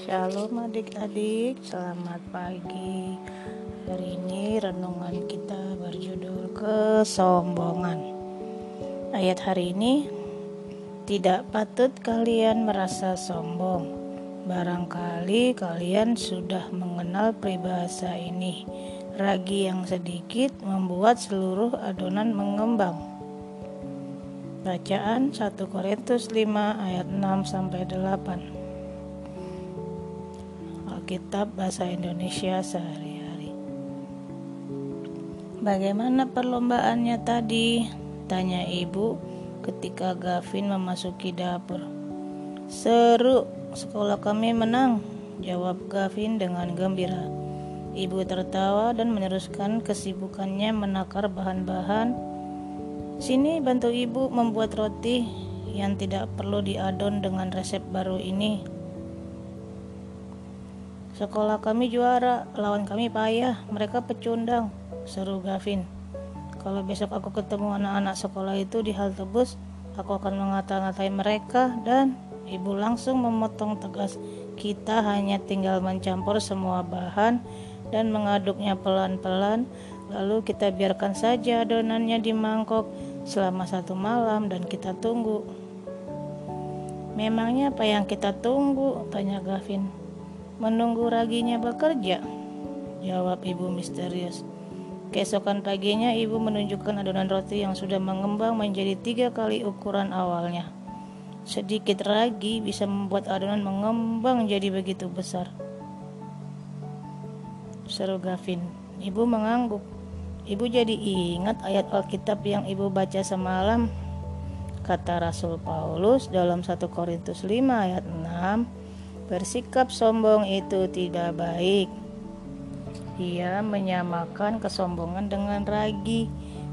Shalom adik-adik, selamat pagi. Hari ini renungan kita berjudul kesombongan. Ayat hari ini tidak patut kalian merasa sombong. Barangkali kalian sudah mengenal peribahasa ini. Ragi yang sedikit membuat seluruh adonan mengembang. Bacaan 1 Korintus 5 ayat 6 sampai 8. Alkitab Bahasa Indonesia sehari-hari. Bagaimana perlombaannya tadi? Tanya ibu ketika Gavin memasuki dapur. Seru, sekolah kami menang, jawab Gavin dengan gembira. Ibu tertawa dan meneruskan kesibukannya menakar bahan-bahan. Sini bantu ibu membuat roti yang tidak perlu diadon dengan resep baru ini. Sekolah kami juara, lawan kami payah, mereka pecundang, seru Gavin. Kalau besok aku ketemu anak-anak sekolah itu di halte bus, aku akan mengata-ngatai mereka dan ibu langsung memotong tegas. Kita hanya tinggal mencampur semua bahan dan mengaduknya pelan-pelan, lalu kita biarkan saja adonannya di mangkok selama satu malam dan kita tunggu. Memangnya apa yang kita tunggu? Tanya Gavin. Menunggu raginya bekerja, jawab ibu misterius. Keesokan paginya ibu menunjukkan adonan roti yang sudah mengembang menjadi tiga kali ukuran awalnya. Sedikit ragi bisa membuat adonan mengembang jadi begitu besar. Seru Gavin. Ibu mengangguk. Ibu jadi ingat ayat Alkitab yang ibu baca semalam. Kata Rasul Paulus dalam 1 Korintus 5 ayat 6 Bersikap sombong itu tidak baik. Ia menyamakan kesombongan dengan ragi,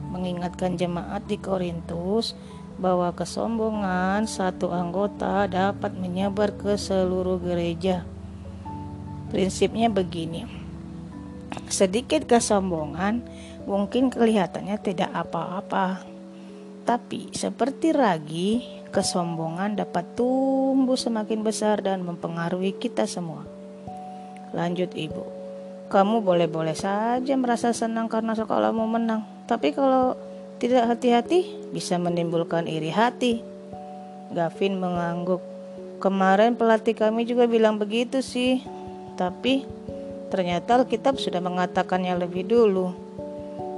mengingatkan jemaat di Korintus bahwa kesombongan satu anggota dapat menyebar ke seluruh gereja. Prinsipnya begini. Sedikit kesombongan mungkin kelihatannya tidak apa-apa. Tapi seperti ragi, kesombongan dapat tumbuh semakin besar dan mempengaruhi kita semua. Lanjut ibu, kamu boleh-boleh saja merasa senang karena sekolahmu menang, tapi kalau tidak hati-hati bisa menimbulkan iri hati. Gavin mengangguk. Kemarin pelatih kami juga bilang begitu sih, tapi ternyata Alkitab sudah mengatakannya lebih dulu.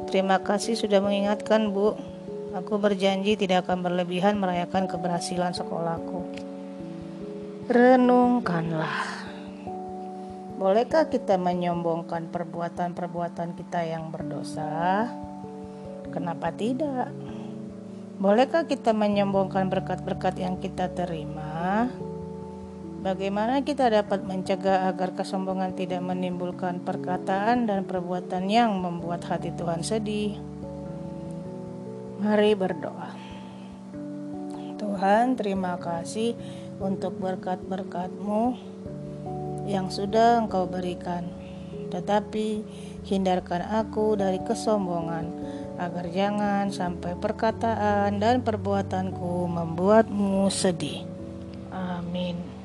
Terima kasih sudah mengingatkan, Bu. Aku berjanji tidak akan berlebihan merayakan keberhasilan sekolahku. Renungkanlah. Bolehkah kita menyombongkan perbuatan-perbuatan kita yang berdosa? Kenapa tidak? Bolehkah kita menyombongkan berkat-berkat yang kita terima? Bagaimana kita dapat mencegah agar kesombongan tidak menimbulkan perkataan dan perbuatan yang membuat hati Tuhan sedih? Mari berdoa. Tuhan, terima kasih untuk berkat-berkat-Mu yang sudah Engkau berikan. Tetapi hindarkan aku dari kesombongan, agar jangan sampai perkataan dan perbuatanku membuatmu sedih. Amin.